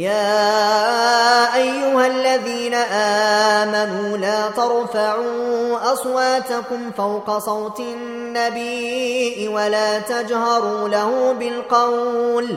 يا أيها الذين آمنوا لا ترفعوا أصواتكم فوق صوت النبي ولا تجهروا له بالقول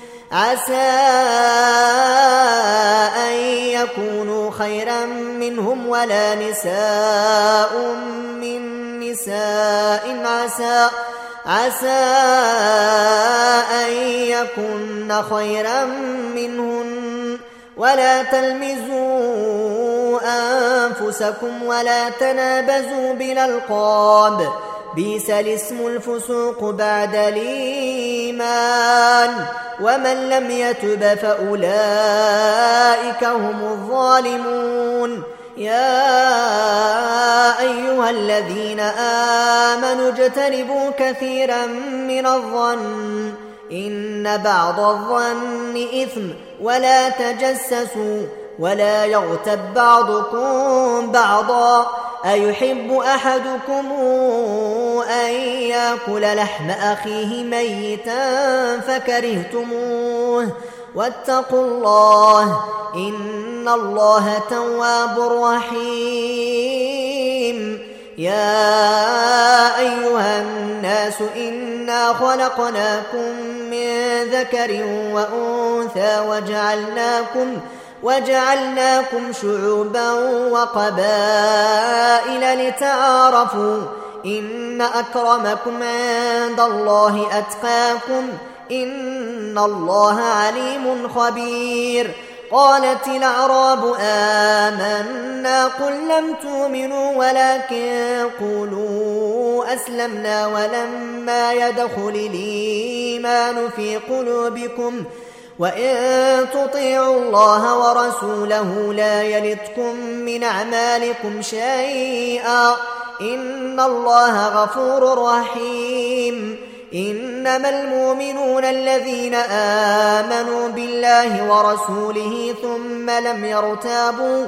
عسى أن يكونوا خيرا منهم ولا نساء من نساء. عسى عسى أن يكن خيرا منهن. ولا تلمزوا أنفسكم ولا تنابزوا بالألقاب. بيس الاسم الفسوق بعد الإيمان. ومن لم يتب فأولئك هم الظالمون. يا أيها الذين آمنوا اجتنبوا كثيرا من الظن إن بعض الظن إثم ولا تجسسوا ولا يغتب بعضكم بعضا. أيحب أحدكم أن يأكل لحم أخيه ميتا فكرهتموه؟ واتقوا الله إن الله تواب رحيم. يا أيها الناس إنا خلقناكم من ذكر وأنثى وجعلناكم وجعلناكم شعوبا وقبائل لتعارفوا إن أكرمكم عند الله أتقاكم إن الله عليم خبير قالت الأعراب آمنا قل لم تؤمنوا ولكن قولوا أسلمنا ولما يدخل الإيمان في قلوبكم وإن تطيعوا الله ورسوله لا يلتكم من أعمالكم شيئا إن الله غفور رحيم إنما المؤمنون الذين آمنوا بالله ورسوله ثم لم يرتابوا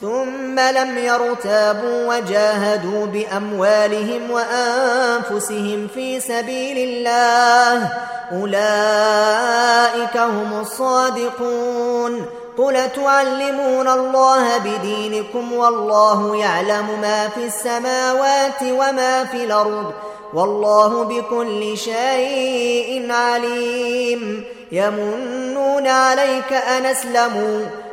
ثم لم يرتابوا وجاهدوا بأموالهم وأنفسهم في سبيل الله. أولئك هم الصادقون. قل تعلمون الله بدينكم والله يعلم ما في السماوات وما في الأرض. والله بكل شيء عليم. يمنون عليك أن أسلموا.